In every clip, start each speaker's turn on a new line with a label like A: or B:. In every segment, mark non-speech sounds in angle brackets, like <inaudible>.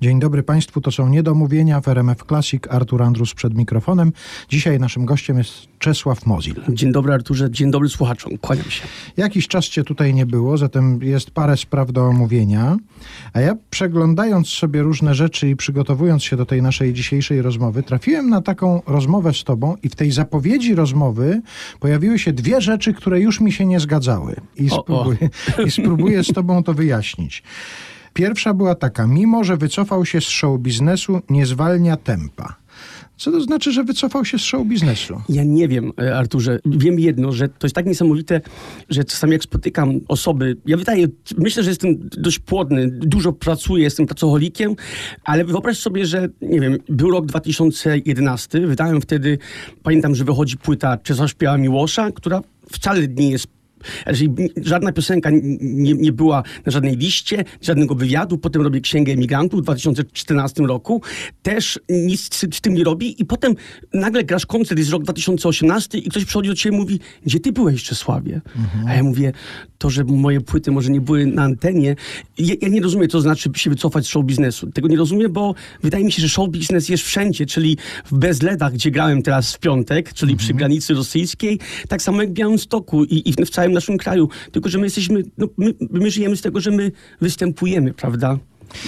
A: Dzień dobry Państwu, to są Niedomówienia w RMF Classic, Artur Andrus przed mikrofonem. Dzisiaj naszym gościem jest Czesław Mozil.
B: Dzień dobry Arturze, dzień dobry słuchaczom, kłaniam się.
A: Jakiś czas Cię tutaj nie było, zatem jest parę spraw do omówienia, a ja przeglądając sobie różne rzeczy i przygotowując się do tej naszej dzisiejszej rozmowy, trafiłem na taką rozmowę z Tobą i w tej zapowiedzi rozmowy pojawiły się dwie rzeczy, które już mi się nie zgadzały i
B: O, o.
A: spróbuję, i spróbuję z Tobą to wyjaśnić. Pierwsza była taka, mimo że wycofał się z show biznesu, nie zwalnia tempa. Co to znaczy, że wycofał się z show biznesu?
B: Ja nie wiem, e, Arturze. Wiem jedno, że to jest tak niesamowite, że czasami jak spotykam osoby, ja wydaje, myślę, że jestem dość płodny, dużo pracuję, jestem pracocholikiem, ale wyobraź sobie, że nie wiem, był rok 2011, wydałem wtedy, pamiętam, że wychodzi płyta Czesław Miłosza, która wcale nie jest Znaczy, żadna piosenka nie, nie była na żadnej liście, żadnego wywiadu. Potem robię Księgę Emigrantów w 2014 roku. Też nic z, z tym nie robi. I potem nagle grasz koncert, jest rok 2018 i ktoś przychodzi do ciebie i mówi, gdzie ty byłeś, Czesławie? A ja mówię, to, że moje płyty może nie były na antenie. Ja, ja nie rozumiem, co znaczy się wycofać z show biznesu. Tego nie rozumiem, bo wydaje mi się, że show biznes jest wszędzie, czyli w Bezledach, gdzie grałem teraz w piątek, czyli przy granicy rosyjskiej, tak samo jak w Białymstoku i, i w całym naszym kraju. Tylko, że my jesteśmy, no, my, my żyjemy z tego, że my występujemy, prawda?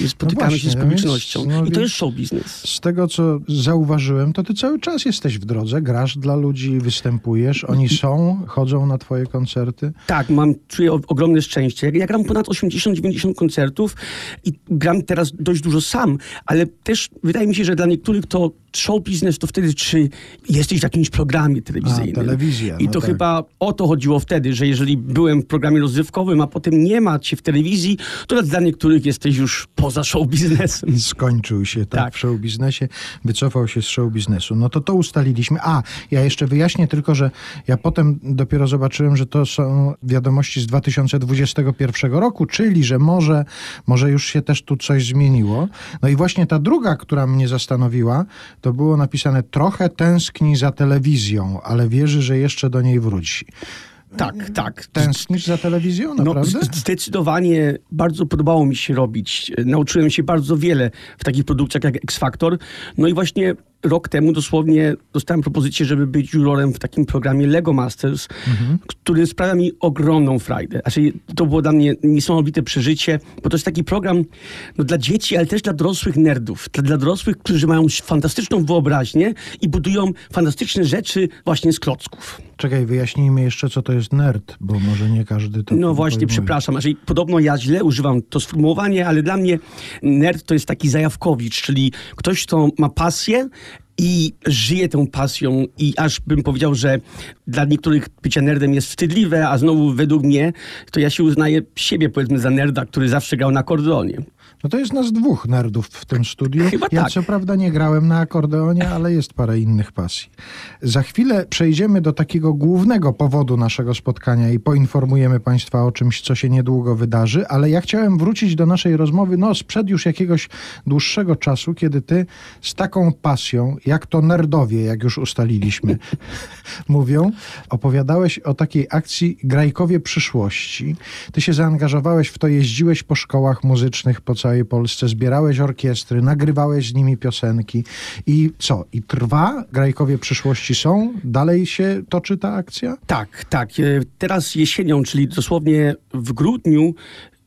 B: I spotykamy
A: właśnie,
B: się z
A: no
B: publicznością.
A: no
B: I to jest show biznes.
A: Z tego, co zauważyłem, to ty cały czas jesteś w drodze, grasz dla ludzi, występujesz, oni są, chodzą na twoje koncerty.
B: Tak, mam, czuję ogromne szczęście. Ja gram ponad 80-90 koncertów i gram teraz dość dużo sam, ale też wydaje mi się, że dla niektórych to show biznes to wtedy, czy jesteś w jakimś programie telewizyjnym.
A: A, telewizja,
B: I
A: no
B: to
A: tak.
B: chyba o to chodziło wtedy, że jeżeli byłem w programie rozrywkowym, a potem nie ma cię w telewizji, to dla niektórych jesteś już poza show biznesem.
A: Skończył się tak,
B: Tak.
A: w show biznesie, wycofał się z show biznesu. No to to ustaliliśmy. A, ja jeszcze wyjaśnię tylko, że ja potem dopiero zobaczyłem, że to są wiadomości z 2021 roku, czyli że może, może już się też tu coś zmieniło. No i właśnie ta druga, która mnie zastanowiła, to było napisane trochę tęskni za telewizją, ale wierzy, że jeszcze do niej wróci.
B: Tak, tak.
A: Tęsknisz za telewizją, naprawdę?
B: No, zdecydowanie bardzo podobało mi się robić. Nauczyłem się bardzo wiele w takich produkcjach jak X Factor. No i właśnie rok temu dosłownie dostałem propozycję, żeby być jurorem w takim programie Lego Masters, który sprawia mi ogromną frajdę. Znaczy, to było dla mnie niesamowite przeżycie, bo to jest taki program no, dla dzieci, ale też dla dorosłych nerdów. Dla, dla dorosłych, którzy mają fantastyczną wyobraźnię i budują fantastyczne rzeczy właśnie z klocków.
A: Czekaj, wyjaśnijmy jeszcze, co to jest nerd, bo może nie każdy to
B: No właśnie,
A: pojmuje.
B: przepraszam. Znaczy, podobno ja źle używam to sformułowanie, ale dla mnie nerd to jest taki zajawkowicz, czyli ktoś, kto ma pasję i żyje tą pasją i aż bym powiedział, że dla niektórych bycie nerdem jest wstydliwe, a znowu według mnie to ja się uznaję siebie powiedzmy za nerda, który zawsze grał na akordeonie.
A: No to jest nas dwóch nerdów w tym studiu.
B: Chyba
A: ja
B: tak.
A: co prawda nie grałem na akordeonie, ale jest parę innych pasji. Za chwilę przejdziemy do takiego głównego powodu naszego spotkania i poinformujemy Państwa o czymś, co się niedługo wydarzy, ale ja chciałem wrócić do naszej rozmowy no sprzed już jakiegoś dłuższego czasu, kiedy ty z taką pasją, jak to nerdowie, jak już ustaliliśmy, <laughs> mówią, opowiadałeś o takiej akcji Grajkowie Przyszłości. Ty się zaangażowałeś w to, jeździłeś po szkołach muzycznych po całej Polsce, zbierałeś orkiestry, nagrywałeś z nimi piosenki i co? I trwa? Grajkowie Przyszłości są? Dalej się toczy ta akcja?
B: Tak, tak. E, Teraz jesienią, czyli dosłownie w grudniu,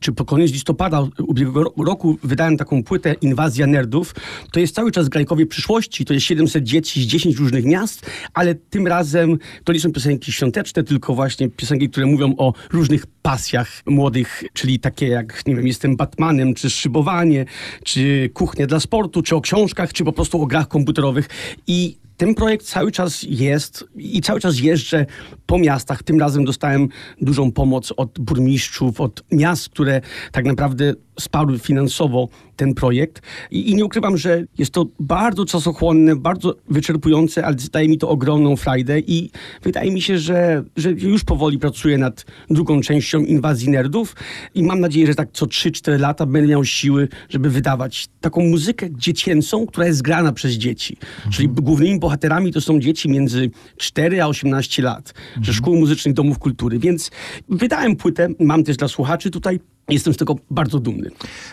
B: czy po koniec listopada ubiegłego ro- roku wydałem taką płytę Inwazja Nerdów. To jest cały czas Grajkowie przyszłości, to jest 700 dzieci z 10 różnych miast, ale tym razem to nie są piosenki świąteczne, tylko właśnie piosenki, które mówią o różnych pasjach młodych, czyli takie jak, nie wiem, jestem Batmanem, czy szybowanie, czy kuchnia dla sportu, czy o książkach, czy po prostu o grach komputerowych. I ten projekt cały czas jest i cały czas jeżdżę po miastach. Tym razem dostałem dużą pomoc od burmistrzów, od miast, które tak naprawdę wsparły finansowo ten projekt. I, I nie ukrywam, że jest to bardzo czasochłonne, bardzo wyczerpujące, ale daje mi to ogromną frajdę i wydaje mi się, że, że już powoli pracuję nad drugą częścią Inwazji Nerdów i mam nadzieję, że tak co 3-4 lata będę miał siły, żeby wydawać taką muzykę dziecięcą, która jest grana przez dzieci. Czyli głównymi bohaterami to są dzieci między 4 a 18 lat, ze szkół muzycznych, domów kultury. Więc wydałem płytę, mam też dla słuchaczy tutaj
C: Jestem z tego bardzo dumny.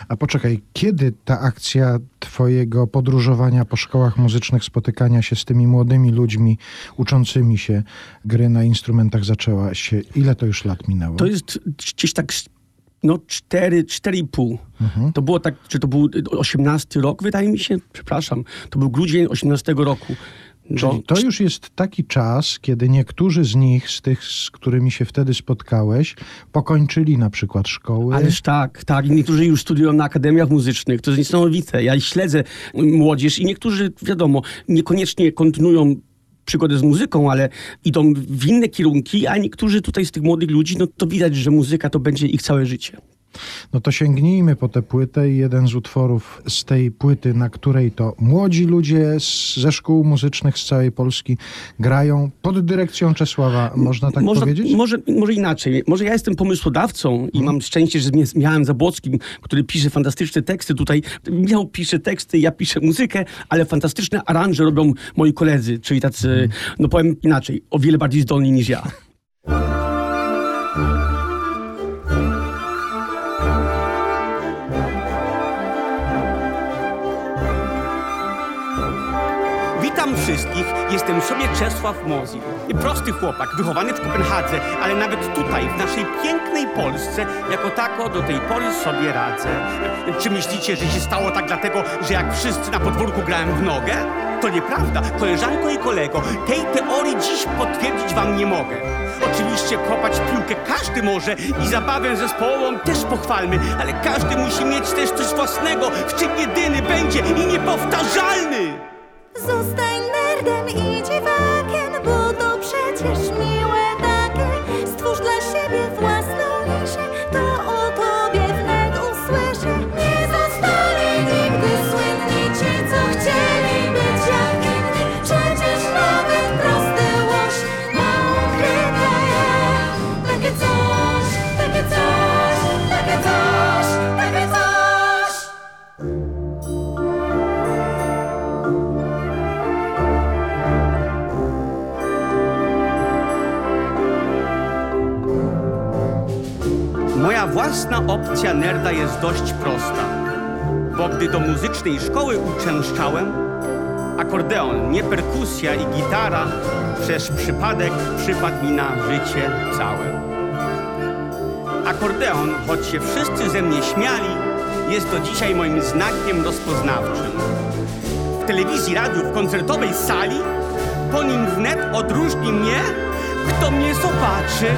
A: A poczekaj, kiedy ta akcja twojego podróżowania po szkołach muzycznych, spotykania się z tymi młodymi ludźmi uczącymi się gry na instrumentach zaczęła się? Ile to już lat minęło?
C: To jest gdzieś tak no 4, 4,5. Mhm. To było tak, czy to był 18 rok, wydaje mi się, przepraszam, to był grudzień 18 roku.
A: Czyli to już jest taki czas, kiedy niektórzy z nich, z tych, z którymi się wtedy spotkałeś, pokończyli na przykład szkoły.
C: Ależ tak, tak. I niektórzy już studiują na akademiach muzycznych. To jest niesamowite. Ja śledzę młodzież i niektórzy, wiadomo, niekoniecznie kontynuują przygodę z muzyką, ale idą w inne kierunki, a niektórzy tutaj z tych młodych ludzi, no to widać, że muzyka to będzie ich całe życie.
A: No to sięgnijmy po tę płytę i jeden z utworów z tej płyty, na której to młodzi ludzie z, ze szkół muzycznych z całej Polski grają pod dyrekcją Czesława, można tak
C: może,
A: powiedzieć?
C: Może, może inaczej. Może ja jestem pomysłodawcą i hmm. mam szczęście, że z Michałem Zabłockim, który pisze fantastyczne teksty tutaj. Michał pisze teksty, ja piszę muzykę, ale fantastyczne aranże robią moi koledzy, czyli tacy, hmm. no powiem inaczej, o wiele bardziej zdolni niż ja. Jestem sobie Czesław Mozil. Prosty chłopak, wychowany w Kopenhadze, ale nawet tutaj, w naszej pięknej Polsce, jako tako do tej pory sobie radzę. Czy myślicie, że się stało tak dlatego, że jak wszyscy na podwórku grałem w nogę? To nieprawda, koleżanko i kolego, tej teorii dziś potwierdzić wam nie mogę. Oczywiście kopać piłkę każdy może i zabawę zespołową też pochwalmy, ale każdy musi mieć też coś własnego, w czym jedyny będzie i niepowtarzalny.
D: Zostań
C: opcja nerda jest dość prosta, bo gdy do muzycznej szkoły uczęszczałem, akordeon, nie perkusja i gitara, przez przypadek przypadł mi na życie całe. Akordeon, choć się wszyscy ze mnie śmiali, jest do dzisiaj moim znakiem rozpoznawczym. W telewizji, radiu, w koncertowej sali, po nim wnet odróżni mnie, kto mnie zobaczy.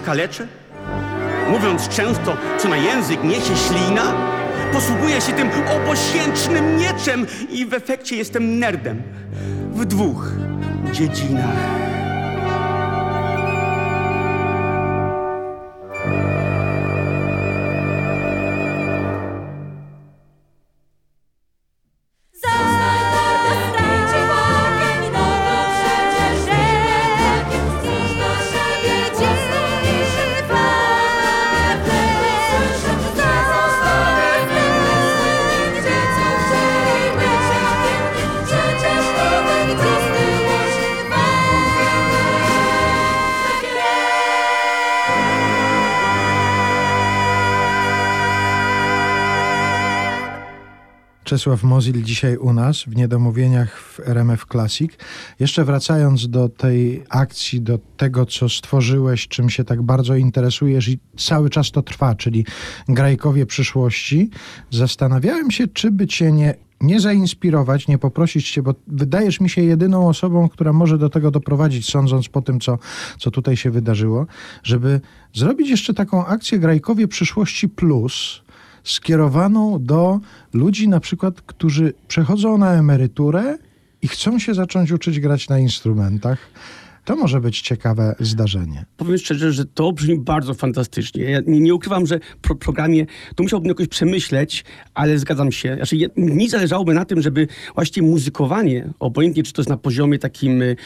C: Wciąż mówiąc często, co na język niesie ślina, posługuję się tym obosięcznym mieczem i w efekcie jestem nerdem w dwóch dziedzinach.
A: Czesław Mozil dzisiaj u nas w Niedomówieniach w RMF Classic. Jeszcze wracając do tej akcji, do tego, co stworzyłeś, czym się tak bardzo interesujesz i cały czas to trwa, czyli Grajkowie przyszłości, zastanawiałem się, czy by cię nie nie zainspirować, nie poprosić cię, bo wydajesz mi się jedyną osobą, która może do tego doprowadzić, sądząc po tym, co, co tutaj się wydarzyło, żeby zrobić jeszcze taką akcję Grajkowie Przyszłości Plus, skierowaną do ludzi na przykład, którzy przechodzą na emeryturę i chcą się zacząć uczyć grać na instrumentach. To może być ciekawe zdarzenie.
B: Powiem szczerze, że to brzmi bardzo fantastycznie. Ja nie, nie ukrywam, że pro programie to musiałbym jakoś przemyśleć, ale zgadzam się. Znaczy, ja, mi zależałoby na tym, żeby właśnie muzykowanie, obojętnie czy to jest na poziomie takim y,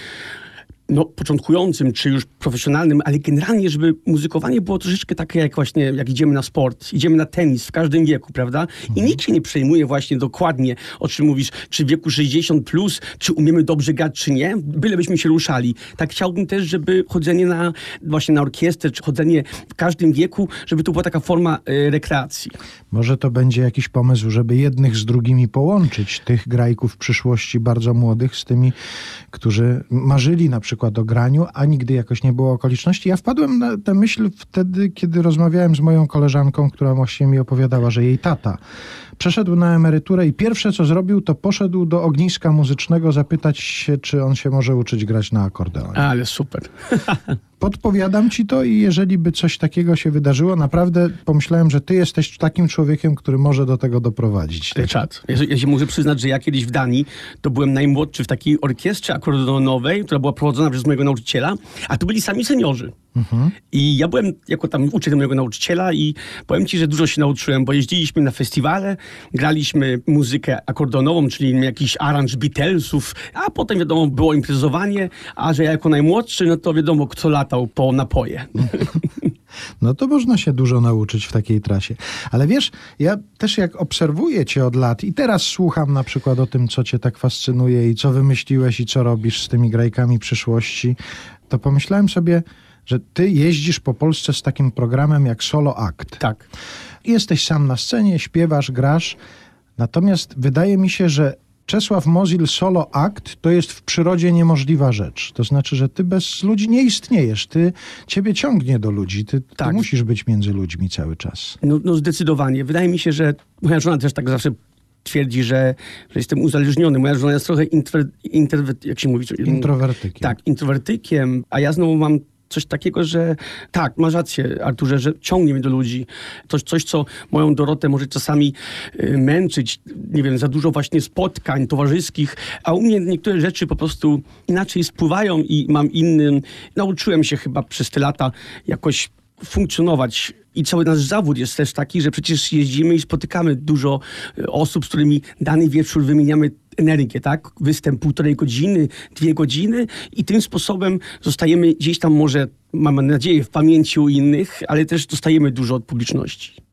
B: no, początkującym, czy już profesjonalnym, ale generalnie, żeby muzykowanie było troszeczkę takie jak właśnie, jak idziemy na sport, idziemy na tenis w każdym wieku, prawda? I nikt się nie przejmuje właśnie dokładnie, o czym mówisz, czy w wieku 60 plus, czy umiemy dobrze grać, czy nie, bylebyśmy się ruszali. Tak chciałbym też, żeby chodzenie na właśnie na orkiestrę, czy chodzenie w każdym wieku, żeby to była taka forma y, rekreacji.
A: Może to będzie jakiś pomysł, żeby jednych z drugimi połączyć, tych grajków w przyszłości bardzo młodych z tymi, którzy marzyli na przykład o graniu, a nigdy jakoś nie było okoliczności. Ja wpadłem na tę myśl wtedy, kiedy rozmawiałem z moją koleżanką, która właśnie mi opowiadała, że jej tata przeszedł na emeryturę i pierwsze co zrobił, to poszedł do ogniska muzycznego zapytać się, czy on się może uczyć grać na akordeonie.
B: Ale super. <laughs>
A: Podpowiadam ci to i jeżeli by coś takiego się wydarzyło, naprawdę pomyślałem, że ty jesteś takim człowiekiem, który może do tego doprowadzić.
B: Czad. Ja, ja się muszę przyznać, że ja kiedyś w Danii to byłem najmłodszy w takiej orkiestrze akordeonowej, która była prowadzona przez mojego nauczyciela, a to byli sami seniorzy. I ja byłem jako tam uczeń mojego nauczyciela i powiem ci, że dużo się nauczyłem, bo jeździliśmy na festiwale, graliśmy muzykę akordeonową, czyli jakiś aranż Beatlesów, a potem wiadomo było imprezowanie, a że ja jako najmłodszy, no to wiadomo kto latał po napoje. <laughs>
A: No to można się dużo nauczyć w takiej trasie. Ale wiesz, ja też jak obserwuję cię od lat i teraz słucham na przykład o tym, co cię tak fascynuje i co wymyśliłeś i co robisz z tymi grajkami przyszłości, to pomyślałem sobie, że ty jeździsz po Polsce z takim programem jak Solo Act.
B: tak.
A: Jesteś sam na scenie, śpiewasz, grasz. Natomiast wydaje mi się, że Czesław Mozil Solo Act to jest w przyrodzie niemożliwa rzecz. To znaczy, że ty bez ludzi nie istniejesz. Ty, ciebie ciągnie do ludzi. Ty, ty
B: Tak.
A: musisz być między ludźmi cały czas.
B: No, no zdecydowanie. Wydaje mi się, że moja żona też tak zawsze twierdzi, że, że jestem uzależniony. Moja żona jest trochę intro, jak się mówi?
A: Introwertykiem.
B: Tak, introwertykiem, a ja znowu mam coś takiego, że tak, masz rację, Arturze, że ciągnie mnie do ludzi. Coś, coś co moją Dorotę może czasami y, męczyć, nie wiem, za dużo właśnie spotkań towarzyskich, a u mnie niektóre rzeczy po prostu inaczej spływają i mam innym. Nauczyłem się chyba przez te lata jakoś funkcjonować. I cały nasz zawód jest też taki, że przecież jeździmy i spotykamy dużo y, osób, z którymi dany wieczór wymieniamy energię, tak? Występ półtorej godziny, dwie godziny i tym sposobem zostajemy gdzieś tam może, mamy nadzieję, w pamięci u innych, ale też dostajemy dużo od publiczności.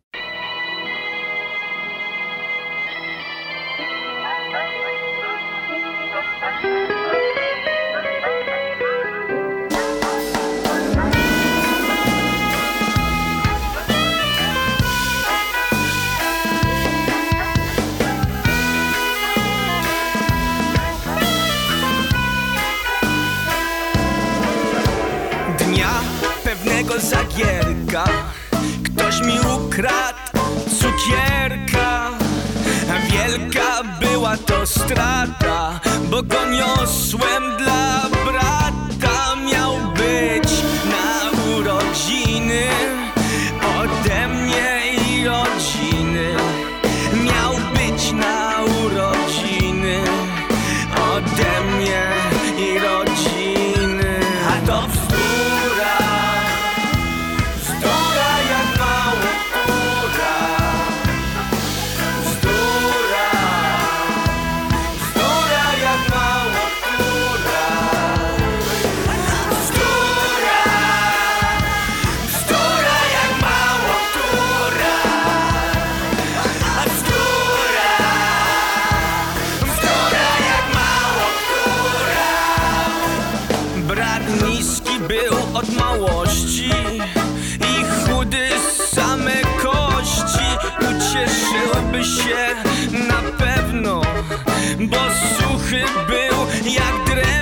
E: Od małości i chudy same kości. Ucieszyłby się na pewno, bo suchy był jak drewno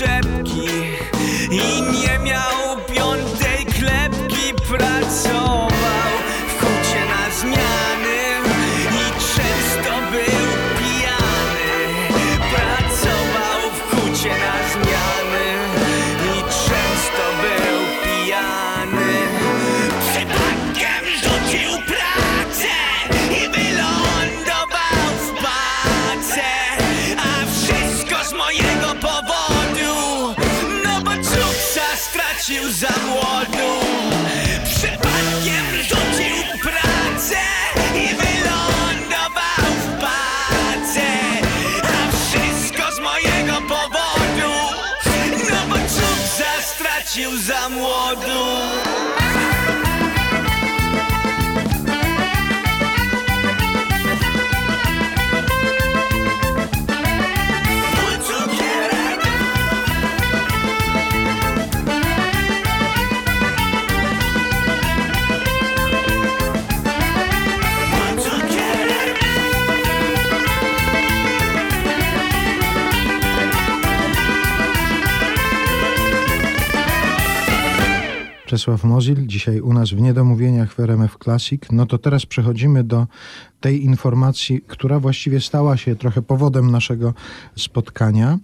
E: nie stracił za
A: Czesław Mozil, dzisiaj u nas w Niedomówieniach w RMF Classic. No to teraz przechodzimy do tej informacji, która właściwie stała się trochę powodem naszego spotkania.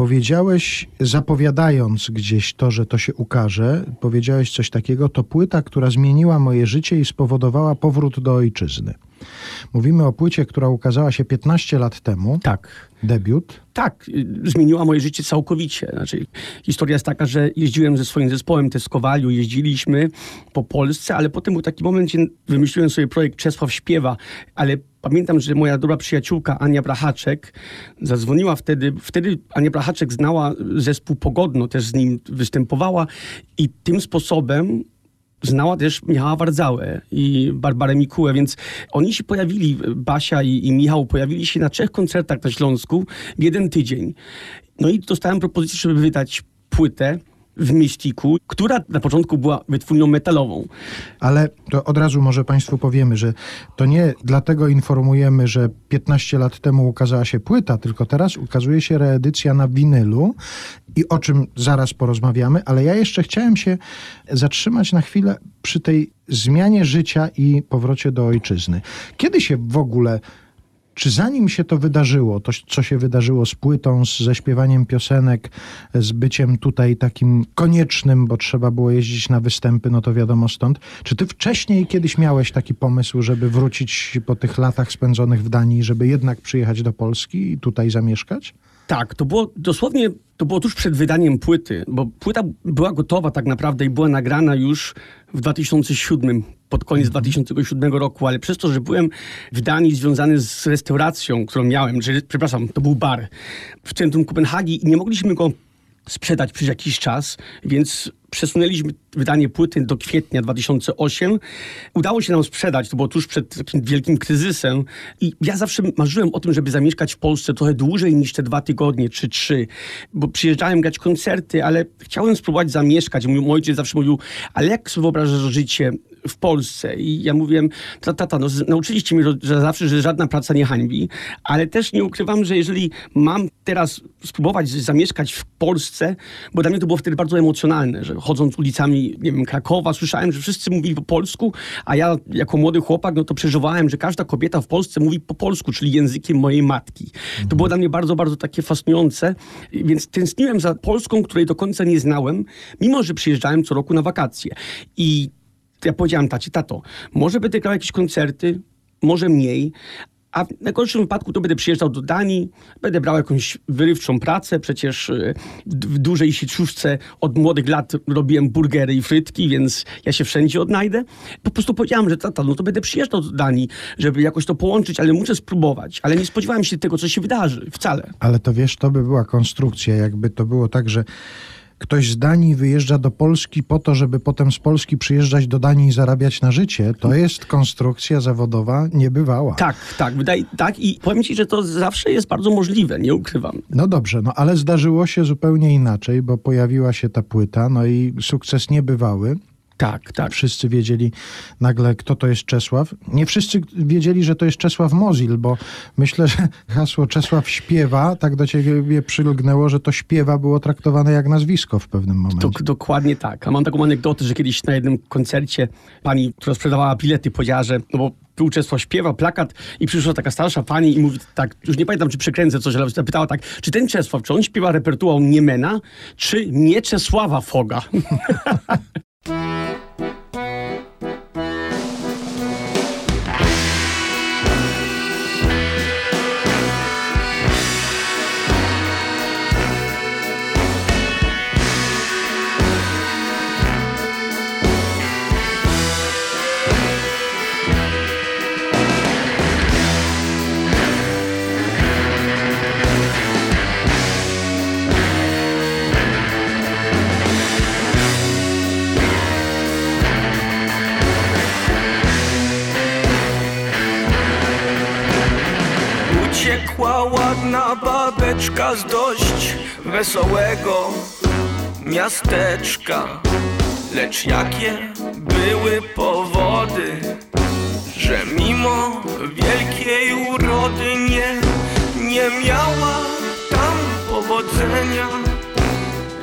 A: Powiedziałeś, zapowiadając gdzieś to, że to się ukaże, powiedziałeś coś takiego, to płyta, która zmieniła moje życie i spowodowała powrót do ojczyzny. Mówimy o płycie, która ukazała się 15 lat temu,
B: Tak.
A: debiut.
B: Tak, zmieniła moje życie całkowicie. Znaczy, historia jest taka, że jeździłem ze swoim zespołem Teskowaliu, jeździliśmy po Polsce, ale potem był taki moment, gdzie wymyśliłem sobie projekt Czesław Śpiewa, ale pamiętam, że moja dobra przyjaciółka Ania Brachaczek zadzwoniła wtedy, wtedy Ania Brachaczek znała zespół Pogodno, też z nim występowała i tym sposobem znała też Michała Wardzałę i Barbarę Mikułę, więc oni się pojawili, Basia i, i Michał pojawili się na trzech koncertach na Śląsku w jeden tydzień. No i dostałem propozycję, żeby wydać płytę w Mistiku, która na początku była wytwórnią metalową.
A: Ale to od razu może Państwu powiemy, że to nie dlatego informujemy, że 15 lat temu ukazała się płyta, tylko teraz ukazuje się reedycja na winylu i o czym zaraz porozmawiamy, ale ja jeszcze chciałem się zatrzymać na chwilę przy tej zmianie życia i powrocie do ojczyzny. Kiedy się w ogóle czy zanim się to wydarzyło, to co się wydarzyło z płytą, z zaśpiewaniem piosenek, z byciem tutaj takim koniecznym, bo trzeba było jeździć na występy, no to wiadomo stąd. Czy ty wcześniej kiedyś miałeś taki pomysł, żeby wrócić po tych latach spędzonych w Danii, żeby jednak przyjechać do Polski i tutaj zamieszkać?
B: Tak, to było dosłownie, to było tuż przed wydaniem płyty, bo płyta była gotowa tak naprawdę i była nagrana już w 2007, pod koniec 2007 roku, ale przez to, że byłem w Danii związany z restauracją, którą miałem, że, przepraszam, to był bar w centrum Kopenhagi i nie mogliśmy go sprzedać przez jakiś czas, więc przesunęliśmy wydanie płyty do kwietnia 2008. Udało się nam sprzedać, to było tuż przed takim wielkim kryzysem i ja zawsze marzyłem o tym, żeby zamieszkać w Polsce trochę dłużej niż te dwa tygodnie czy trzy, bo przyjeżdżałem grać koncerty, ale chciałem spróbować zamieszkać. Mój, ojciec zawsze mówił, ale jak sobie wyobrażasz życie w Polsce? I ja mówiłem, tata, tata no, nauczyliście mnie że zawsze, że żadna praca nie hańbi, ale też nie ukrywam, że jeżeli mam teraz spróbować zamieszkać w Polsce, bo dla mnie to było wtedy bardzo emocjonalne, że chodząc ulicami, nie wiem, Krakowa, słyszałem, że wszyscy mówili po polsku, a ja jako młody chłopak, no to przeżywałem, że każda kobieta w Polsce mówi po polsku, czyli językiem mojej matki. To było dla mnie bardzo, bardzo takie fascynujące, więc tęskniłem za Polską, której do końca nie znałem, mimo że przyjeżdżałem co roku na wakacje. I ja powiedziałem tacie, tato, może będę grał jakieś koncerty, może mniej, a w najgorszym wypadku to będę przyjeżdżał do Danii, będę brał jakąś wyrywczą pracę, przecież e, w dużej sieciówce od młodych lat robiłem burgery i frytki, więc ja się wszędzie odnajdę. Po prostu powiedziałem, że tata, no to będę przyjeżdżał do Danii, żeby jakoś to połączyć, ale muszę spróbować. Ale nie spodziewałem się tego, co się wydarzy, wcale.
A: Ale to wiesz, to by była konstrukcja, jakby to było tak, że ktoś z Danii wyjeżdża do Polski po to, żeby potem z Polski przyjeżdżać do Danii i zarabiać na życie. To jest konstrukcja zawodowa niebywała.
B: Tak, tak, wydaje, tak i powiem ci, że to zawsze jest bardzo możliwe, nie ukrywam.
A: No dobrze, no ale zdarzyło się zupełnie inaczej, bo pojawiła się ta płyta, no i sukces niebywały.
B: Tak, tak.
A: Wszyscy wiedzieli nagle, kto to jest Czesław. Nie wszyscy wiedzieli, że to jest Czesław Mozil, bo myślę, że <laughs> hasło Czesław śpiewa tak do ciebie przylgnęło, że to śpiewa było traktowane jak nazwisko w pewnym momencie.
B: Dok- dokładnie tak. A mam taką anegdotę, że kiedyś na jednym koncercie pani, która sprzedawała bilety, powiedziała, że no bo był Czesław śpiewa, plakat i przyszła taka starsza pani i mówi tak, już nie pamiętam, czy przekręcę coś, ale zapytała tak, czy ten Czesław, czy on śpiewa repertuar Niemena, czy nie Czesława Foga? <laughs>
E: wesołego miasteczka. Lecz jakie były powody, że mimo wielkiej urody nie, nie miała tam powodzenia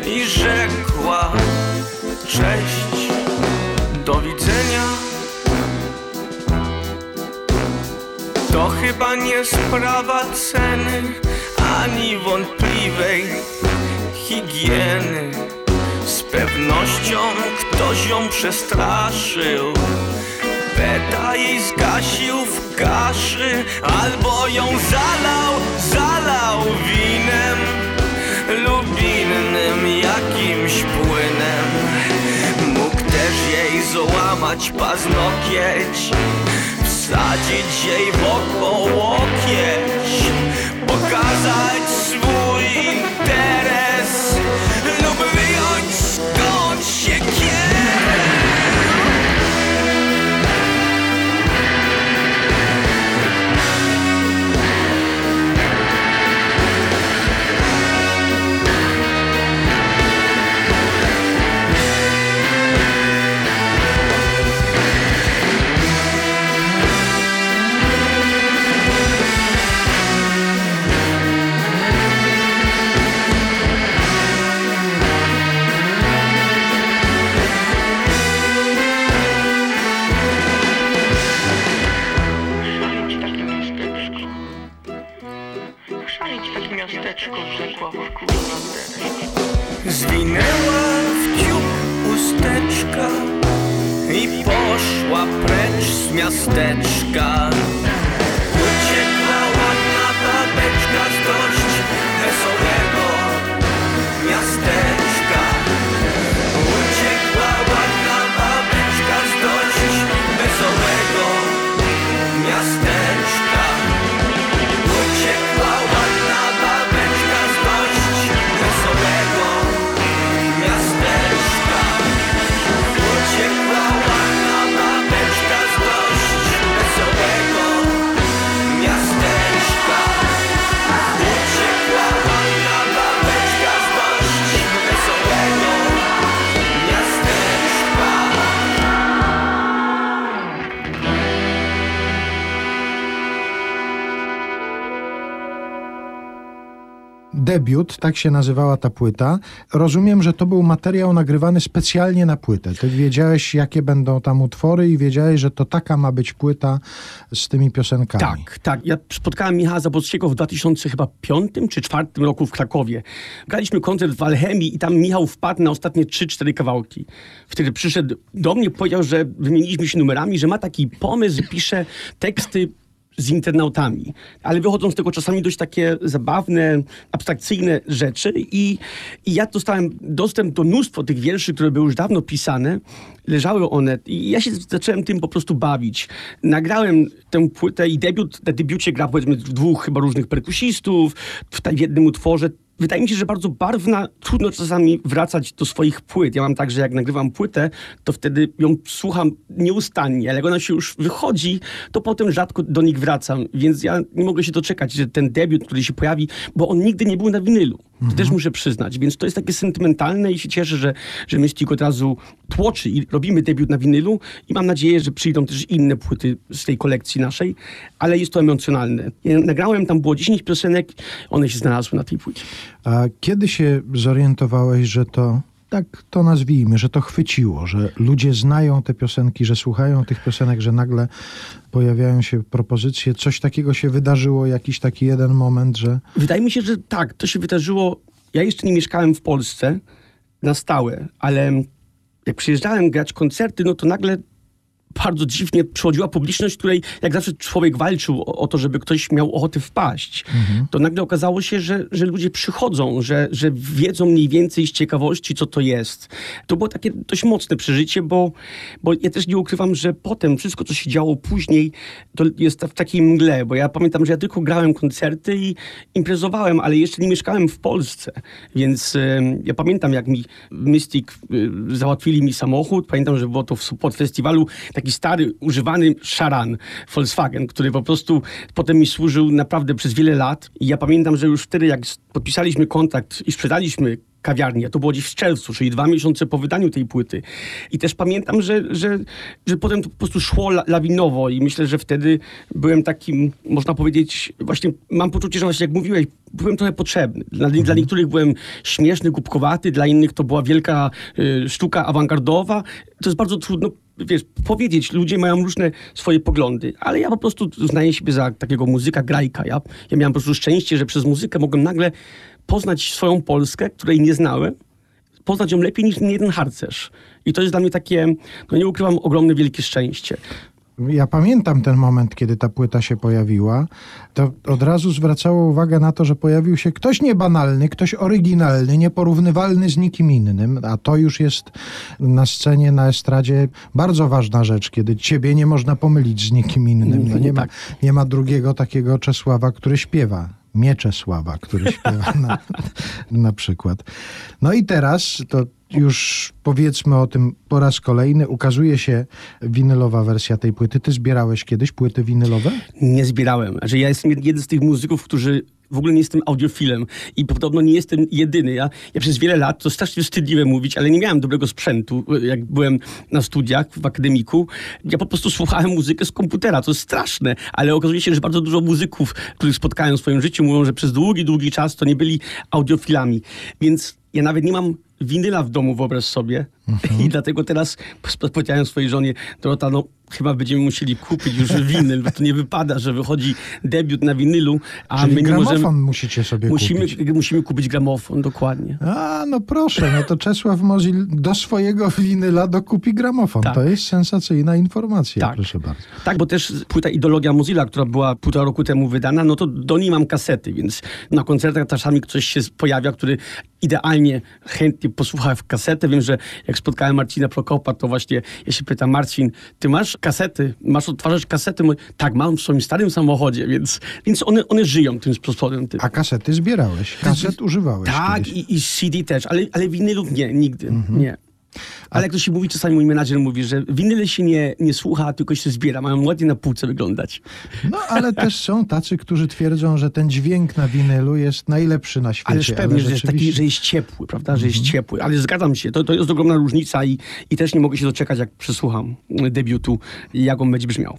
E: I rzekła cześć, do widzenia. To chyba nie sprawa ceny ani wątpliwej higieny. Z pewnością ktoś ją przestraszył. Beta jej zgasił w kaszy, albo ją zalał, zalał winem lub innym jakimś płynem. Mógł też jej złamać paznokieć Wsadzić jej w oko łokieć Pokazać Zwinęła w ciup usteczka I poszła precz z miasteczka
A: Debiut, tak się nazywała ta płyta. Rozumiem, że to był materiał nagrywany specjalnie na płytę. Ty wiedziałeś, jakie będą tam utwory i wiedziałeś, że to taka ma być płyta z tymi piosenkami.
B: Tak, tak. Ja spotkałem Michała Zabłockiego w 2005 czy 2004 roku w Krakowie. Graliśmy koncert w Alchemii i tam Michał wpadł na ostatnie 3-4 kawałki. Wtedy przyszedł do mnie, powiedział, że wymieniliśmy się numerami, że ma taki pomysł, pisze teksty z internautami. Ale wychodzą z tego czasami dość takie zabawne, abstrakcyjne rzeczy i, i ja dostałem dostęp do mnóstwa tych wierszy, które były już dawno pisane. Leżały one i ja się zacząłem tym po prostu bawić. Nagrałem tę płytę i debiut, na debiucie gra powiedzmy dwóch chyba różnych perkusistów w jednym utworze. Wydaje mi się, że bardzo barwna, trudno czasami wracać do swoich płyt. Ja mam tak, że jak nagrywam płytę, to wtedy ją słucham nieustannie, ale jak ona się już wychodzi, to potem rzadko do nich wracam. Więc ja nie mogę się doczekać, że ten debiut, który się pojawi, bo on nigdy nie był na winylu. To też muszę przyznać, więc to jest takie sentymentalne i się cieszę, że, że Mystic od razu tłoczy i robimy debiut na winylu i mam nadzieję, że przyjdą też inne płyty z tej kolekcji naszej, ale jest to emocjonalne. Ja nagrałem, tam było 10 piosenek, one się znalazły na tej płycie.
A: A kiedy się zorientowałeś, że to, tak to nazwijmy, że to chwyciło, że ludzie znają te piosenki, że słuchają tych piosenek, że nagle pojawiają się propozycje, coś takiego się wydarzyło, jakiś taki jeden moment, że
B: Wydaje mi się, że tak, to się wydarzyło. Ja jeszcze nie mieszkałem w Polsce na stałe, ale jak przyjeżdżałem grać koncerty, no to nagle bardzo dziwnie przychodziła publiczność, której jak zawsze człowiek walczył o, o to, żeby ktoś miał ochotę wpaść. To nagle okazało się, że, że ludzie przychodzą, że, że wiedzą mniej więcej z ciekawości, co to jest. To było takie dość mocne przeżycie, bo, bo ja też nie ukrywam, że potem wszystko, co się działo później, to jest w takiej mgle, bo ja pamiętam, że ja tylko grałem koncerty i imprezowałem, ale jeszcze nie mieszkałem w Polsce, więc em, ja pamiętam, jak mi Mystic y, załatwili mi samochód, pamiętam, że było to w Support Festiwalu, taki stary, używany szaran Volkswagen, który po prostu potem mi służył naprawdę przez wiele lat. I ja pamiętam, że już wtedy, jak podpisaliśmy kontrakt i sprzedaliśmy kawiarnię, to było gdzieś w czerwcu, czyli dwa miesiące po wydaniu tej płyty. I też pamiętam, że, że, że potem to po prostu szło la, lawinowo i myślę, że wtedy byłem takim, można powiedzieć, właśnie mam poczucie, że właśnie jak mówiłeś, byłem trochę potrzebny. Dla, dla niektórych byłem śmieszny, głupkowaty, dla innych to była wielka y, sztuka awangardowa. To jest bardzo trudno wiesz, powiedzieć, ludzie mają różne swoje poglądy, ale ja po prostu uznaję siebie za takiego muzyka grajka. Ja, ja miałem po prostu szczęście, że przez muzykę mogłem nagle poznać swoją Polskę, której nie znałem, poznać ją lepiej niż jeden harcerz. I to jest dla mnie takie, no nie ukrywam, ogromne, wielkie szczęście.
A: Ja pamiętam ten moment, kiedy ta płyta się pojawiła. To od razu zwracało uwagę na to, że pojawił się ktoś niebanalny, ktoś oryginalny, nieporównywalny z nikim innym. A to już jest na scenie, na estradzie bardzo ważna rzecz, kiedy ciebie nie można pomylić z nikim innym. No <laughs> nie, ma,
B: Tak.
A: nie ma drugiego takiego Czesława, który śpiewa. Mieczesława, który <laughs> śpiewa na, na przykład. No i teraz to już powiedzmy o tym po raz kolejny. Ukazuje się winylowa wersja tej płyty. Ty zbierałeś kiedyś płyty winylowe?
B: Nie zbierałem. Że ja jestem jeden z tych muzyków, którzy w ogóle nie jestem audiofilem i podobno nie jestem jedyny. Ja, ja przez wiele lat, to strasznie wstydliwe mówić, ale nie miałem dobrego sprzętu, jak byłem na studiach w akademiku. Ja po prostu słuchałem muzykę z komputera, to jest straszne, ale okazuje się, że bardzo dużo muzyków, których spotkałem w swoim życiu, mówią, że przez długi, długi czas to nie byli audiofilami. Więc ja nawet nie mam winyla w domu, wyobraź sobie. I dlatego teraz powiedziałem swojej żonie, Dorota, no chyba będziemy musieli kupić już winyl, bo to nie wypada, że wychodzi debiut na winylu, a
A: Czyli
B: my nie
A: gramofon
B: możemy...
A: musicie sobie
B: Musimy,
A: kupić.
B: musimy kupić gramofon, dokładnie.
A: A, no proszę, no to Czesław Mozil do swojego winyla dokupi gramofon.
B: Tak.
A: To jest sensacyjna informacja,
B: Tak.
A: proszę bardzo.
B: Tak, bo też płyta Ideologia Mozilla, która była półtora roku temu wydana, no to do niej mam kasety, więc na koncertach czasami ktoś się pojawia, który idealnie, chętnie posłucha w kasetę. Wiem, że jak spotkałem Marcina Prokopa, to właśnie ja się pytam, Marcin, ty masz kasety, masz odtwarzacz kasety? Mówi, tak, mam w swoim starym samochodzie, więc, więc one, one żyją tym sposobem. Tym.
A: A kasety zbierałeś? Kaset używałeś
B: Tak, i, i CD też, ale, ale winylów nie, nigdy, nie. Ale jak to się mówi, czasami mój menadżer mówi, że winyle się nie, nie słucha, tylko się zbiera, mają ładnie na półce wyglądać.
A: No, ale też są tacy, którzy twierdzą, że ten dźwięk na winylu jest najlepszy na świecie.
B: Ależ pewnie, że jest taki,
A: rzeczywiście-
B: że jest ciepły, prawda, że jest ciepły. Ale zgadzam się, to, to jest ogromna różnica i, i też nie mogę się doczekać, jak przesłucham debiutu jak on będzie brzmiał.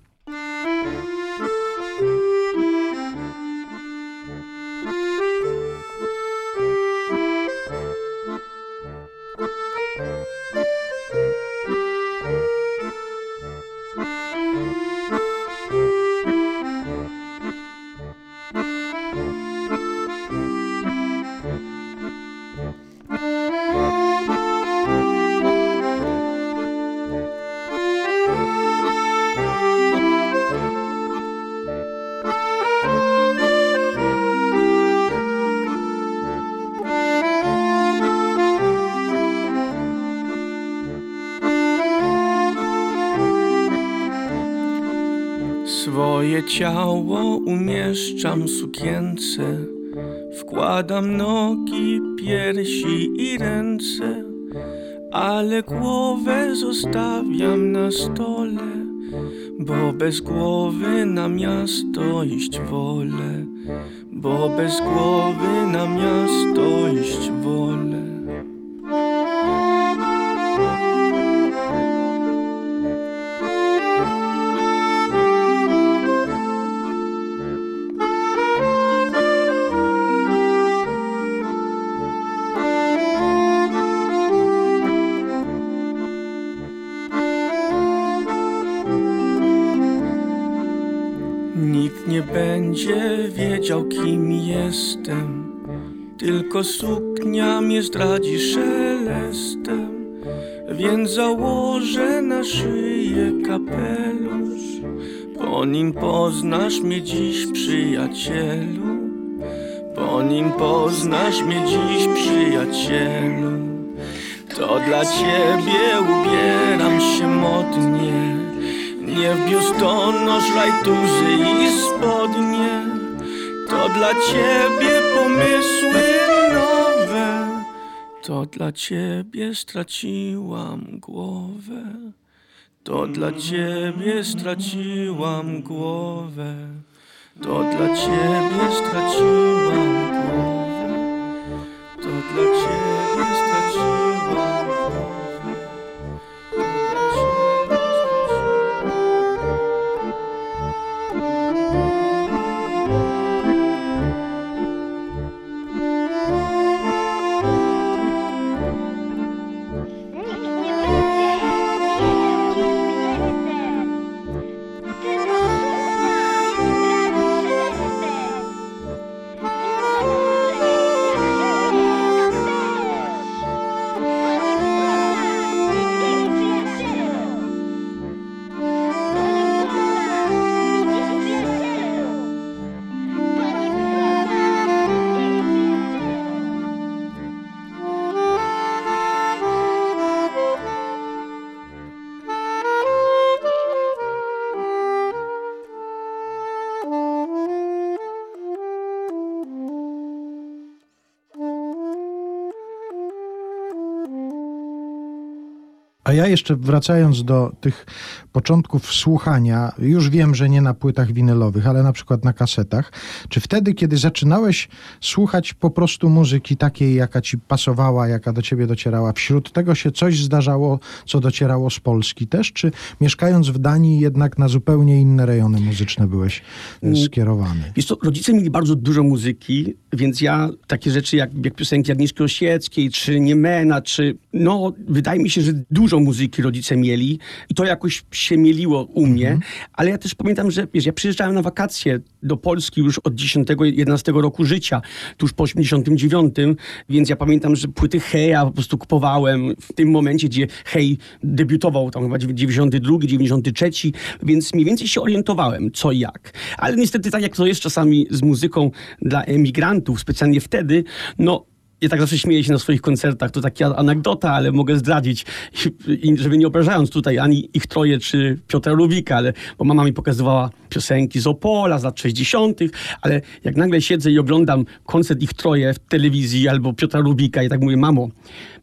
E: Sukience Wkładam nogi, piersi i ręce Ale głowę zostawiam na stole Bo bez głowy na miasto iść wolę bo bez głowy na miasto iść wolę. Mnie zdradzi szelestem. Więc założę na szyję kapelusz. Po nim poznasz mnie dziś, przyjacielu. Po nim poznasz mnie dziś, przyjacielu. To dla ciebie ubieram się modnie. Nie w biustonosz, rajtuzy i spodnie To dla ciebie pomysły To dla ciebie straciłam głowę. To dla ciebie straciłam głowę. To dla ciebie straciłam głowę. To dla ciebie
A: A ja jeszcze wracając do tych początków słuchania, już wiem, że nie na płytach winylowych, ale na przykład na kasetach. Czy wtedy, kiedy zaczynałeś słuchać po prostu muzyki takiej, jaka ci pasowała, jaka do ciebie docierała, wśród tego się coś zdarzało, co docierało z Polski też? Czy mieszkając w Danii jednak na zupełnie inne rejony muzyczne byłeś e, skierowany?
B: Wiesz co, rodzice mieli bardzo dużo muzyki, więc ja takie rzeczy jak, jak piosenki Agnieszki Osieckiej, czy Niemena, czy no, wydaje mi się, że dużo muzyki rodzice mieli i to jakoś się mieliło u mnie, ale ja też pamiętam, że wiesz, ja przyjeżdżałem na wakacje do Polski już od 10-11 roku życia, tuż po 89, więc ja pamiętam, że płyty Heja po prostu kupowałem w tym momencie, gdzie Hej debiutował tam chyba 92, 93, więc mniej więcej się orientowałem, co i jak. Ale niestety tak jak to jest czasami z muzyką dla emigrantów, specjalnie wtedy, no ja tak zawsze śmieję się na swoich koncertach, to taka anegdota, ale mogę zdradzić, i, żeby nie obrażając tutaj ani ich troje, czy Piotra Lubika, ale bo mama mi pokazywała piosenki z Opola z lat 60., ale jak nagle siedzę i oglądam koncert ich troje w telewizji albo Piotra Lubika i tak mówię, mamo,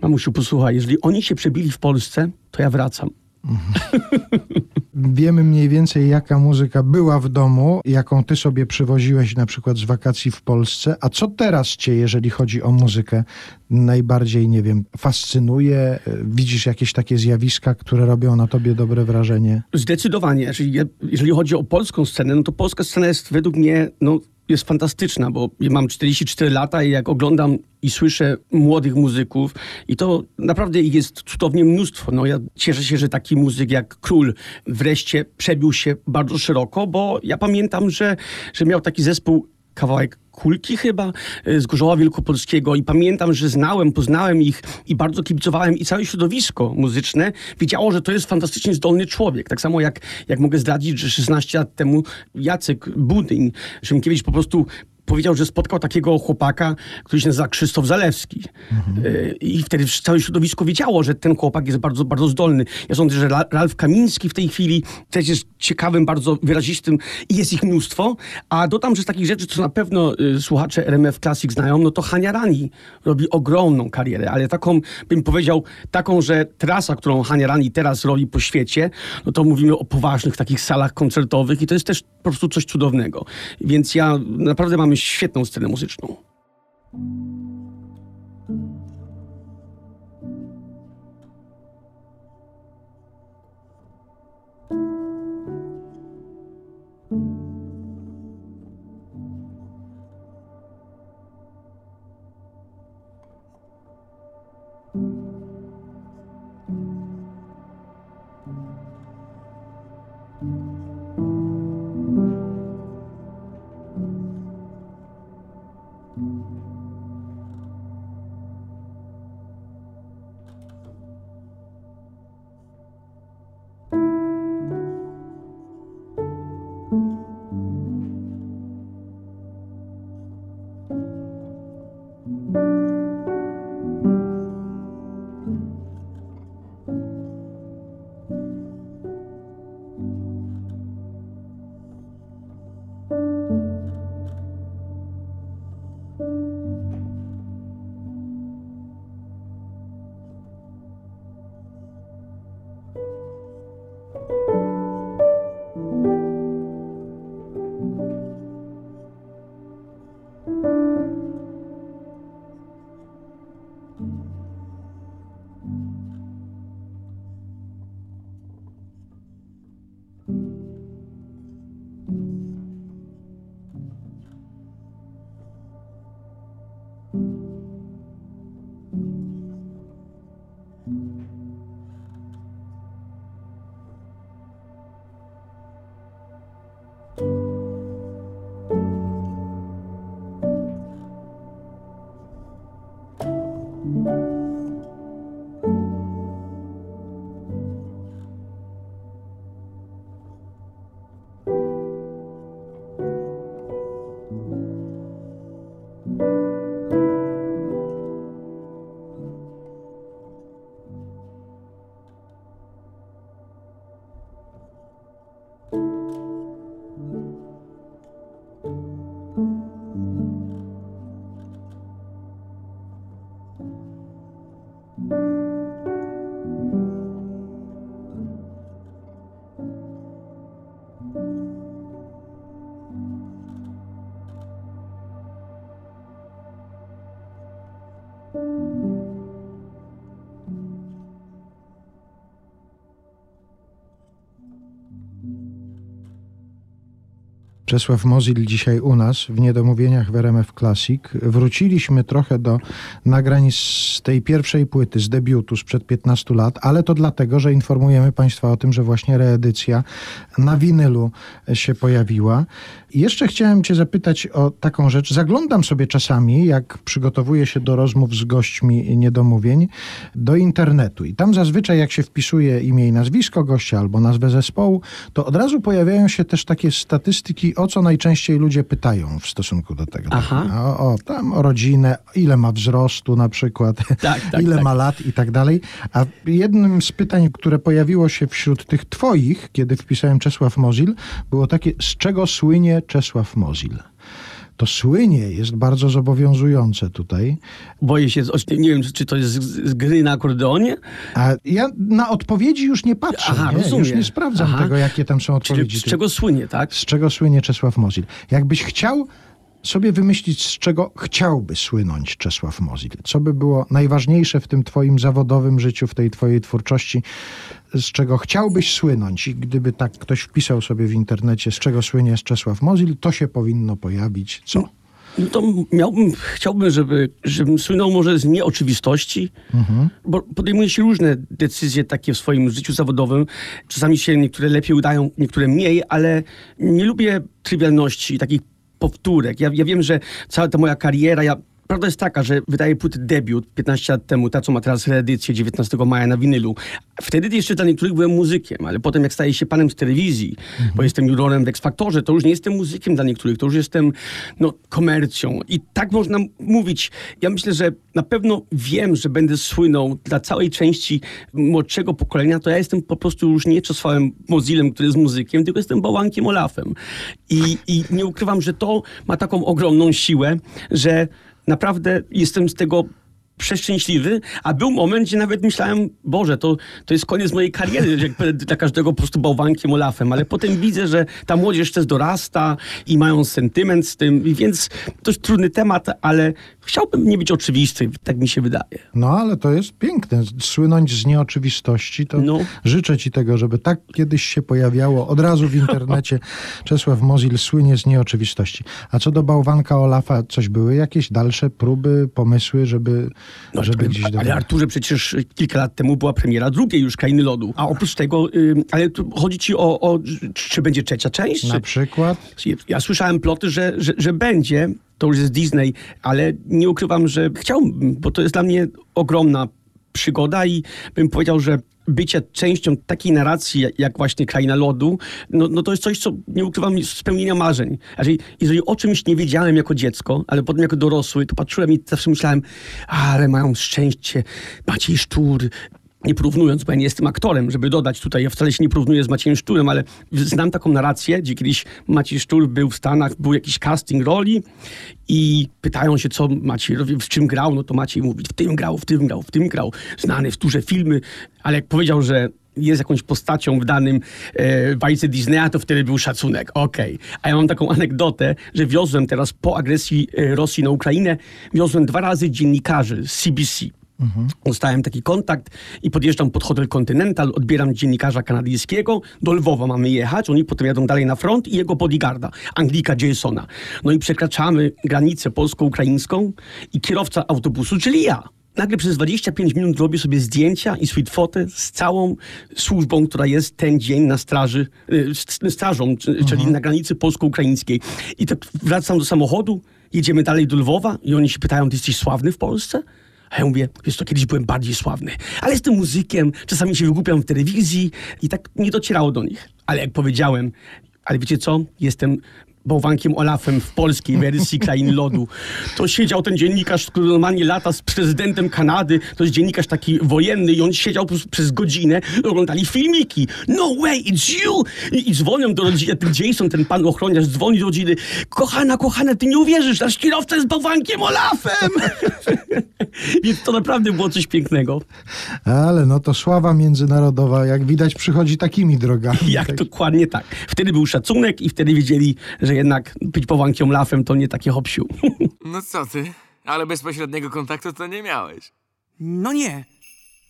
B: mamusiu, posłuchaj, jeżeli oni się przebili w Polsce, to ja wracam. <laughs>
A: Wiemy mniej więcej, jaka muzyka była w domu, jaką ty sobie przywoziłeś na przykład z wakacji w Polsce. A co teraz cię, jeżeli chodzi o muzykę, najbardziej, nie wiem, fascynuje? Widzisz jakieś takie zjawiska, które robią na tobie dobre wrażenie?
B: Zdecydowanie. Jeżeli, jeżeli chodzi o polską scenę, no to polska scena jest według mnie no, jest fantastyczna, bo mam 44 lata i jak oglądam i słyszę młodych muzyków i to naprawdę ich jest cudownie mnóstwo. No ja cieszę się, że taki muzyk jak Król wreszcie przebił się bardzo szeroko, bo ja pamiętam, że, że miał taki zespół kawałek Kulki chyba y, z Gorzoła Wielkopolskiego i pamiętam, że znałem, poznałem ich i bardzo kibicowałem i całe środowisko muzyczne wiedziało, że to jest fantastycznie zdolny człowiek. Tak samo jak, jak mogę zdradzić, że 16 lat temu Jacek Budyń, Szymkiewicz po prostu powiedział, że spotkał takiego chłopaka, który się nazywa Krzysztof Zalewski. Y, I wtedy całe środowisko wiedziało, że ten chłopak jest bardzo, bardzo zdolny. Ja sądzę, że Ra- Ralf Kamiński w tej chwili też jest ciekawym, bardzo wyrazistym i jest ich mnóstwo. A dodam, że z takich rzeczy, co na pewno y, słuchacze RMF Classic znają, no to Hania Rani robi ogromną karierę, ale taką, bym powiedział, taką, że trasa, którą Hania Rani teraz robi po świecie, no to mówimy o poważnych takich salach koncertowych i to jest też po prostu coś cudownego. Więc ja naprawdę mam świetną scenę muzyczną.
A: Czesław Mozil dzisiaj u nas w Niedomówieniach w RMF Classic. Wróciliśmy trochę do nagrań z tej pierwszej płyty, z debiutu sprzed 15 lat, ale to dlatego, że informujemy Państwa o tym, że właśnie reedycja na winylu się pojawiła. I jeszcze chciałem Cię zapytać o taką rzecz. Zaglądam sobie czasami, jak przygotowuję się do rozmów z gośćmi Niedomówień, do internetu. I tam zazwyczaj, jak się wpisuje imię i nazwisko gościa albo nazwę zespołu, to od razu pojawiają się też takie statystyki, o co najczęściej ludzie pytają w stosunku do tego.
B: Aha.
A: O, o, tam o rodzinę, ile ma wzrostu na przykład,
B: Tak, tak, <laughs>
A: ile
B: tak.
A: ma lat i tak dalej. A jednym z pytań, które pojawiło się wśród tych twoich, kiedy wpisałem Czesław Mozil, było takie, z czego słynie Czesław Mozil? To słynie jest bardzo zobowiązujące tutaj.
B: Boję się, nie wiem, czy to jest z, gry na akordeonie,
A: A ja na odpowiedzi już nie patrzę.
B: Aha,
A: nie?
B: rozumiem.
A: Już nie sprawdzam
B: Aha.
A: tego, jakie tam są
B: czyli
A: odpowiedzi.
B: z czego słynie, tak?
A: z czego słynie Czesław Mozil. Jakbyś chciał sobie wymyślić, z czego chciałby słynąć Czesław Mozil, co by było najważniejsze w tym twoim zawodowym życiu, w tej twojej twórczości, z czego chciałbyś słynąć i gdyby tak ktoś wpisał sobie w internecie, z czego słynie Czesław Mozil, to się powinno pojawić. Co?
B: No to miałbym, chciałbym, żeby, żebym słynął może z nieoczywistości, bo podejmuje się różne decyzje takie w swoim życiu zawodowym. Czasami się niektóre lepiej udają, niektóre mniej, ale nie lubię trywialności, takich powtórek. Ja, ja wiem, że cała ta moja kariera, ja Prawda jest taka, że wydaje płytę debiut 15 lat temu, ta co ma teraz reedycję 19 maja na winylu. Wtedy jeszcze dla niektórych byłem muzykiem, ale potem jak staję się panem z telewizji, bo jestem jurorem w X-Faktorze, to już nie jestem muzykiem dla niektórych, to już jestem no, komercją. I tak można mówić. Ja myślę, że na pewno wiem, że będę słynął dla całej części młodszego pokolenia, to ja jestem po prostu już nie Czesławem Mozilem, który jest muzykiem, tylko jestem Bałankiem Olafem. I, I nie ukrywam, że to ma taką ogromną siłę, że naprawdę jestem z tego przeszczęśliwy, a był moment, gdzie nawet myślałem, Boże, to, to jest koniec mojej kariery, że jak <laughs> dla każdego po prostu bałwankiem Olafem, ale potem widzę, że ta młodzież też dorasta i mają sentyment z tym, więc to jest trudny temat, ale chciałbym nie być oczywisty, tak mi się wydaje.
A: No ale to jest piękne. Słynąć z nieoczywistości, to
B: No.
A: życzę ci tego, żeby tak kiedyś się pojawiało od razu w <laughs> internecie. Czesław Mozil słynie z nieoczywistości. A co do bałwanka Olafa, coś były jakieś dalsze próby, pomysły, żeby, żeby gdzieś do...
B: No, ale Arturze, przecież kilka lat temu była premiera drugiej już Krainy Lodu. A oprócz tego, y, ale tu chodzi ci o, o, czy będzie trzecia część?
A: Na przykład?
B: Ja słyszałem ploty, że, że, że będzie, to już jest Disney, ale nie ukrywam, że chciałbym, bo to jest dla mnie ogromna przygoda i bym powiedział, że bycie częścią takiej narracji, jak- właśnie Kraina Lodu, no, no to jest coś, co nie ukrywam, spełnienia marzeń. Jeżeli, jeżeli o czymś nie wiedziałem jako dziecko, ale potem jako dorosły, to patrzyłem i zawsze myślałem, ale mają szczęście, Maciej Szczur, nie porównując, bo ja nie jestem aktorem, żeby dodać tutaj, ja wcale się nie porównuję z Maciejem Szczurem, ale znam taką narrację, gdzie kiedyś Maciej Szczur był w Stanach, był jakiś casting roli i pytają się, co Maciej w czym grał, no to Maciej mówi, w tym grał, w tym grał, w tym grał, znany w duże filmy, ale jak powiedział, że jest jakąś postacią w danym e, bajce Disneya, to wtedy był szacunek. Okej. A ja mam taką anegdotę, że wiozłem teraz po agresji e, Rosji na Ukrainę, wiozłem dwa razy dziennikarzy z CBC. Dostałem taki kontakt i podjeżdżam pod hotel Continental, odbieram dziennikarza kanadyjskiego, do Lwowa mamy jechać, oni potem jadą dalej na front i jego bodyguarda, Anglika Jasona. No i przekraczamy granicę polsko-ukraińską i kierowca autobusu, czyli ja. Nagle przez 25 minut robię sobie zdjęcia i sweet fotę z całą służbą, która jest ten dzień na straży, y, strażą, czyli na granicy polsko-ukraińskiej. I tak wracam do samochodu, jedziemy dalej do Lwowa i oni się pytają, ty jesteś sławny w Polsce? A ja mówię, wiesz to kiedyś byłem bardziej sławny, ale jestem muzykiem, czasami się wygłupiam w telewizji i tak nie docierało do nich. Ale jak powiedziałem, ale wiecie co, jestem bałwankiem Olafem w polskiej wersji Krain Lodu. To siedział ten dziennikarz, który normalnie lata z prezydentem Kanady, to jest dziennikarz taki wojenny i on siedział przez, godzinę, oglądali filmiki. No way, it's you! I, i dzwonią do rodziny, ten Jason, ten pan ochroniarz dzwoni do rodziny. Kochana, kochana, ty nie uwierzysz, nasz kierowca jest bałwankiem Olafem! <laughs> Więc to naprawdę było coś pięknego.
A: Ale no to sława międzynarodowa, jak widać, przychodzi takimi drogami.
B: Jak
A: Tak.
B: dokładnie tak. Wtedy był szacunek i wtedy wiedzieli, że jednak być bałwankiem Olafem to nie takie hopsiu. <laughs>
E: No co ty? Ale bezpośredniego kontaktu to nie miałeś.
C: No nie,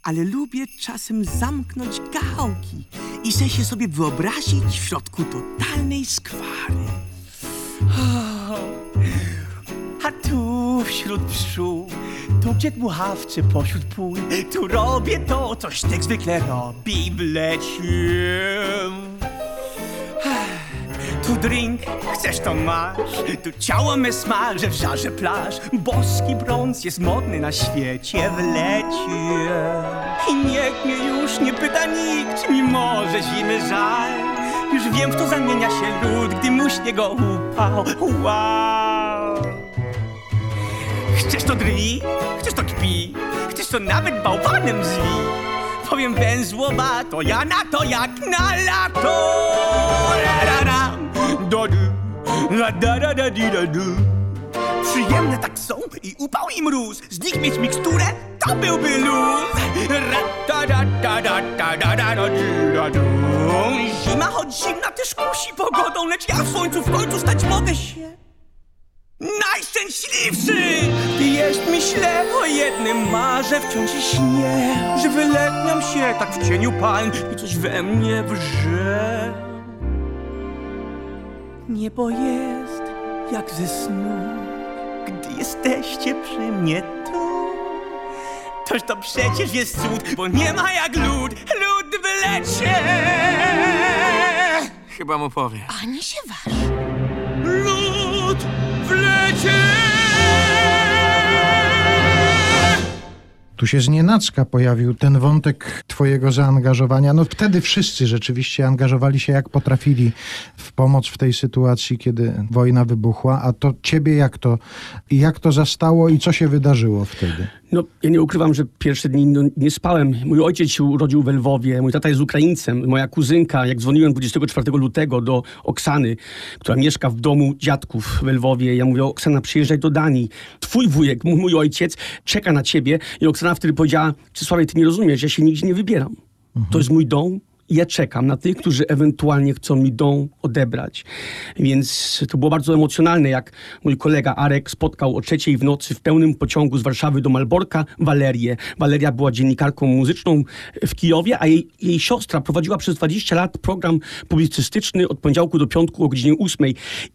C: ale lubię czasem zamknąć gałki i se się sobie wyobrazić w środku totalnej skwary. <sighs> A tu wśród pszczół, tu gdzie dmuchawcy pośród pól, tu robię to, coś tak zwykle robi w lecie. Tu drink, chcesz to masz Tu ciało me smaży w żarze plaż Boski brąz jest modny na świecie w lecie I niech mnie już nie pyta nikt Czy mi może zimy żal Już wiem, w co zamienia się lód Gdy muśnie go upał Wow Chcesz to drwi? Chcesz to kpi? Chcesz to nawet bałwanem zwi? Powiem węzłowa, to ja na to jak na lato ra, ra, ra. Przyjemne tak są i upał i mróz. Z nich mieć miksturę, to byłby luz. Zima choć zimna też kusi pogodą Lecz ja w słońcu w końcu stać mogę się Najszczęśliwszy! Jest myślę o jednym marzę wciąż i śnię Że wyletniam się tak w cieniu palm i coś we mnie wrze Niebo jest jak ze snu, gdy jesteście przy mnie tu Toż to przecież jest cud, bo nie ma jak lód, lód w lecie
E: Chyba mu powie.
D: Ani się waż.
A: Tu się znienacka pojawił ten wątek twojego zaangażowania. No wtedy wszyscy rzeczywiście angażowali się jak potrafili w pomoc w tej sytuacji, kiedy wojna wybuchła. A to ciebie jak to, jak to zastało i co się wydarzyło wtedy?
B: No, ja nie ukrywam, że pierwsze dni no, nie spałem. Mój ojciec się urodził w Lwowie, mój tata jest Ukraińcem. Moja kuzynka, jak dzwoniłem 24 lutego do Oksany, która mieszka w domu dziadków w Lwowie, ja mówię, Oksana, przyjeżdżaj do Danii. Twój wujek, mój ojciec, czeka na ciebie. I Oksana wtedy powiedziała, Czesławie, ty nie rozumiesz, ja się nigdzie nie wybieram. To jest mój dom, i ja czekam na tych, którzy ewentualnie chcą mi dom odebrać. Więc to było bardzo emocjonalne, jak mój kolega Arek spotkał o trzeciej w nocy w pełnym pociągu z Warszawy do Malborka Walerię. Waleria była dziennikarką muzyczną w Kijowie, a jej, jej siostra prowadziła przez 20 lat program publicystyczny od poniedziałku do piątku o godzinie 8.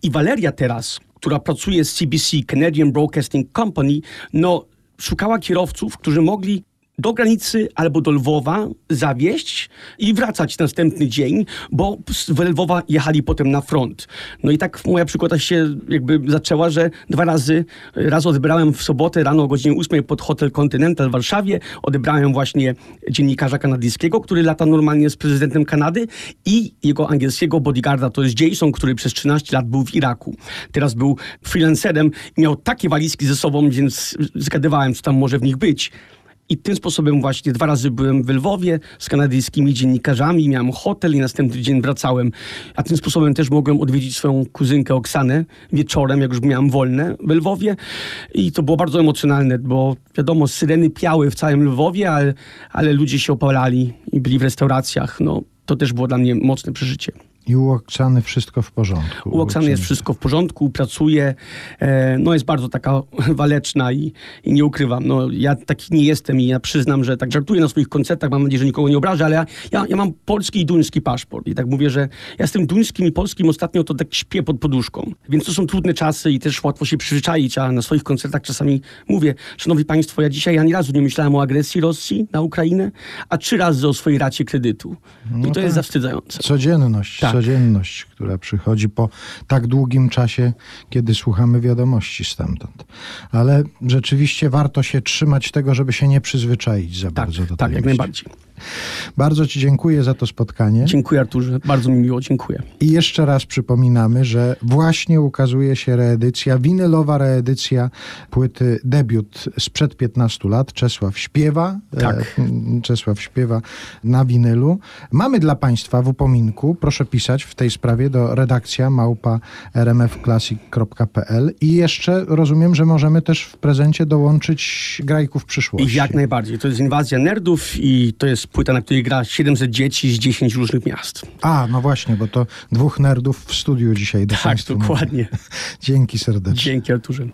B: I Waleria teraz, która pracuje z CBC, Canadian Broadcasting Company, no szukała kierowców, którzy mogli do granicy albo do Lwowa zawieźć i wracać następny dzień, bo z Lwowa jechali potem na front. No i tak moja przygoda się jakby zaczęła, że dwa razy, raz odebrałem w sobotę rano o godzinie 8 pod Hotel Continental w Warszawie, odebrałem właśnie dziennikarza kanadyjskiego, który lata normalnie z prezydentem Kanady i jego angielskiego bodyguarda, to jest Jason, który przez 13 lat był w Iraku. Teraz był freelancerem i miał takie walizki ze sobą, więc zgadywałem, co tam może w nich być. I tym sposobem właśnie dwa razy byłem w Lwowie z kanadyjskimi dziennikarzami, miałem hotel i następny dzień wracałem. A tym sposobem też mogłem odwiedzić swoją kuzynkę Oksanę wieczorem, jak już miałem wolne w Lwowie. I to było bardzo emocjonalne, bo wiadomo, syreny piały w całym Lwowie, ale, ale ludzie się opalali i byli w restauracjach. No, to też było dla mnie mocne przeżycie.
A: I u Oksany wszystko w porządku.
B: U Oksany jest wszystko w porządku, pracuje, e, no jest bardzo taka <laughs> waleczna i, i nie ukrywam, no ja taki nie jestem i ja przyznam, że tak żartuję na swoich koncertach, mam nadzieję, że nikogo nie obrażę, ale ja, ja, ja mam polski i duński paszport i tak mówię, że ja z tym duńskim i polskim ostatnio to tak śpię pod poduszką, więc to są trudne czasy i też łatwo się przyzwyczaić, a na swoich koncertach czasami mówię, szanowni państwo, ja dzisiaj ani razu nie myślałem o agresji Rosji na Ukrainę, a trzy razy o swojej racie kredytu i to
A: tak.
B: jest zawstydzające.
A: Codzienność,
B: Tak.
A: Codzienność, która przychodzi po tak długim czasie, kiedy słuchamy wiadomości stamtąd. Ale rzeczywiście warto się trzymać tego, żeby się nie przyzwyczaić za
B: Tak,
A: bardzo do
B: tak,
A: tej
B: jak
A: myśli.
B: najbardziej.
A: Bardzo Ci dziękuję za to spotkanie.
B: Dziękuję Arturze, bardzo mi miło, dziękuję.
A: I jeszcze raz przypominamy, że właśnie ukazuje się reedycja, winylowa reedycja płyty debiut sprzed 15 lat. Czesław śpiewa.
B: Tak.
A: E, Czesław śpiewa na winylu. Mamy dla Państwa w upominku, proszę pisać w tej sprawie do redakcja małpa rmfclassic.pl i jeszcze rozumiem, że możemy też w prezencie dołączyć grajków przyszłości.
B: I jak najbardziej. To jest inwazja nerdów i to jest płyta, na której gra 700 dzieci z 10 różnych miast.
A: A, no właśnie, bo to dwóch nerdów w studiu dzisiaj
B: Tak, dokładnie. <laughs>
A: Dzięki serdecznie.
B: Dzięki Arturze.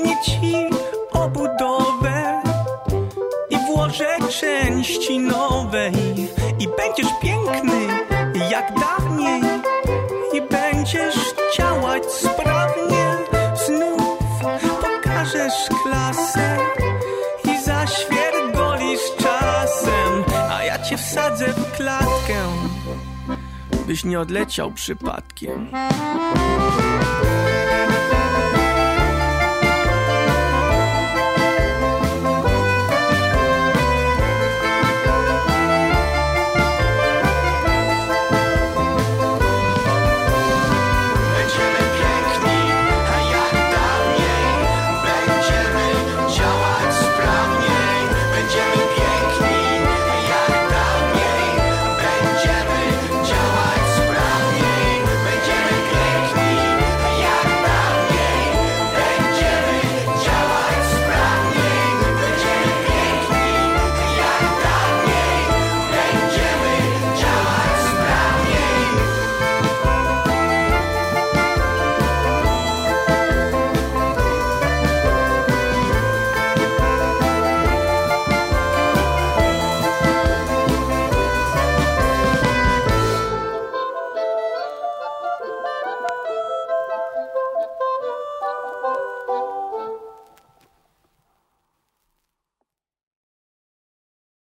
C: Zmienię ci obudowę i włożę części nowej. I będziesz piękny jak dawniej, i będziesz działać sprawnie. Znów pokażesz klasę i zaświergolisz czas.
E: posadzę w klatkę, byś nie odleciał przypadkiem.